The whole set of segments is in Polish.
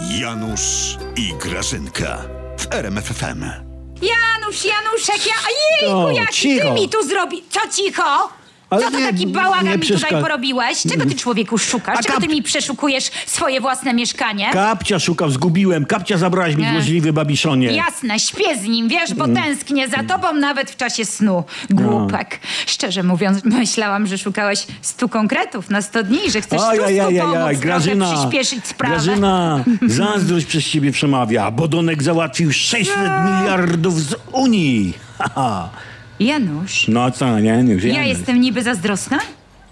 Janusz i Grażynka w RMFFM. Janusz, Januszek, ja... Jejku, O, jak ty cicho. mi tu zrobi... Co cicho? Ale Co to nie- taki bałagan mi tutaj porobiłeś? Czego ty człowieku szukasz? Czego ty mi przeszukujesz swoje własne mieszkanie? Kapcia szukał, zgubiłem. Kapcia zabrałaś mi Nie. złośliwy babiszonie. Jasne, śpię z nim, wiesz, bo Mm. tęsknię za tobą nawet w czasie snu. Głupek. No. Szczerze mówiąc, myślałam, że szukałeś stu konkretów na sto dni, że chcesz pomóc Grażyna, przyspieszyć sprawę. Grażyna, zazdrość przez ciebie przemawia. Bodonek załatwił 600 miliardów z Unii. Haha. Janusz, No co, nie? nie ja jestem niby zazdrosna?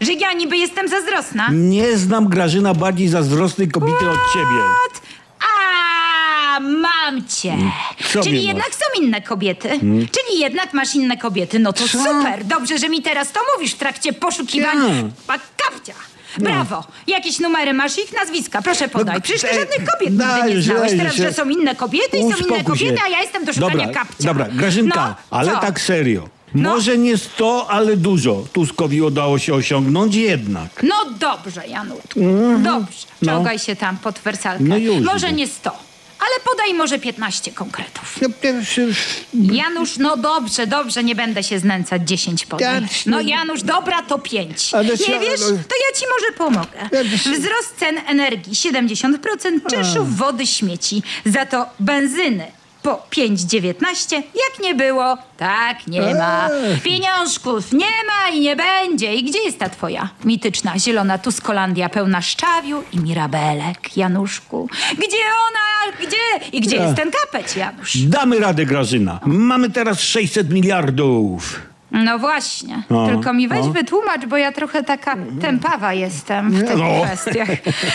Że ja niby jestem zazdrosna? Nie znam Grażyna bardziej zazdrosnej kobiety od ciebie. What? A, mam cię. Co Czyli mnie jednak masz? są inne kobiety. Czyli jednak masz inne kobiety. No to Co? super. Dobrze, że mi teraz to mówisz w trakcie poszukiwania. Tak. Pa, kapcia. Brawo. Jakieś numery masz ich nazwiska? Proszę podaj. No, Przecież ty e, żadnych kobiet nigdy nie dajże, znałeś. dajże Teraz, się. że są inne kobiety i są inne Uspokój kobiety, się. a ja jestem do szukania dobra, kapcia. Dobra, Grażynka, No, ale co? tak serio. No. Może nie 100, ale dużo. Tuskowi udało się osiągnąć jednak. No dobrze, Janutku. Dobrze. No. Czołgaj się tam pod wersalkę. No już może nie 100, ale podaj może 15 konkretów. Ja pierwszy... Janusz, no dobrze, dobrze, nie będę się znęcać, 10 podaj. No Janusz, dobra, to 5. Ale Nie się- wiesz, to ja ci może pomogę. Wzrost cen energii 70%, czynszów wody, śmieci. Za to benzyny po 5,19 jak nie było, tak nie ma. Pieniążków nie ma i nie będzie. I gdzie jest ta twoja mityczna zielona Tuskolandia pełna szczawiu i mirabelek, Januszku? Gdzie ona? Gdzie? I gdzie jest ten kapeć, Janusz? Damy radę, Grażyna. Mamy teraz 600 miliardów. No właśnie. No, Tylko mi weź no. wytłumacz, bo ja trochę taka tępawa jestem w tych No. kwestiach.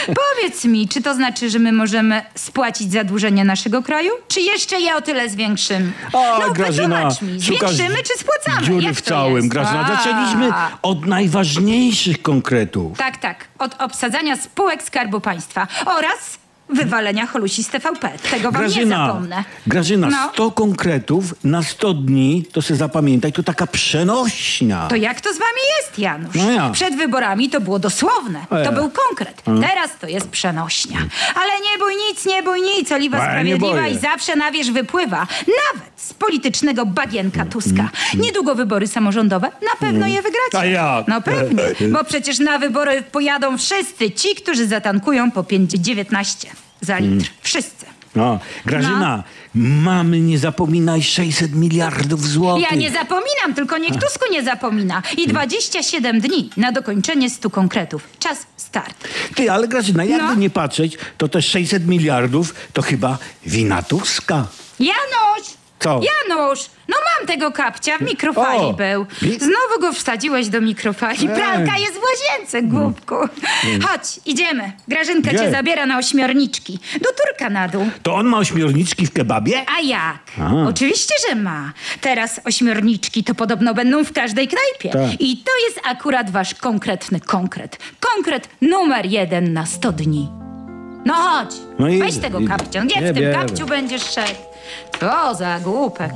Powiedz mi, czy to znaczy, że my możemy spłacić zadłużenie naszego kraju? Czy jeszcze je o tyle zwiększymy? A, no Grażyna, mi, zwiększymy czy spłacamy? Dziury Jak w całym? Grażyna. Zaczęliśmy od najważniejszych konkretów. Tak, tak. Od obsadzania spółek Skarbu Państwa oraz wywalenia holusi z TVP. Tego wam nie Grażyna, zapomnę. Grażyna, No. 100 konkretów na 100 dni, to se zapamiętaj, to taka przenośnia. To jak to z wami jest, Janusz? No ja. Przed wyborami to było dosłowne. E. To był konkret. Teraz to jest przenośnia. Ale nie bój nic, nie bój nic. Oliwa ja nie Sprawiedliwa i zawsze na wierzch wypływa. Nawet z politycznego bagienka Tuska. Niedługo wybory samorządowe. Na pewno je wygracie. A jak? No pewnie. Bo przecież na wybory pojadą wszyscy ci, którzy zatankują po 5,19 za litr. Wszyscy. No, Grażyna, mamy, nie zapominaj, 600 miliardów złotych. Ja nie zapominam, tylko niech Tusku nie zapomina. I 27 dni na dokończenie 100 konkretów. Czas start. Ty, ale Grażyna, jakby No. nie patrzeć, to te 600 miliardów to chyba wina Tuska. Janusz! Co? Janusz! No mam tego kapcia, w mikrofali O! był. Znowu go wsadziłeś do mikrofali. Ej. Pralka jest w łazience, głupku. Chodź, idziemy. Grażynka Gdzie? cię zabiera na ośmiorniczki. Do Turka na dół. To on ma ośmiorniczki w kebabie? A jak? A. Oczywiście, że ma. Teraz ośmiorniczki to podobno będą w każdej knajpie. Tak. I to jest akurat wasz konkretny konkret. Konkret numer jeden na 100 dni. No chodź, No weź idę, tego idę. kapcia. Gdzie Nie w tym bierę. kapciu będziesz szedł? Co za głupek.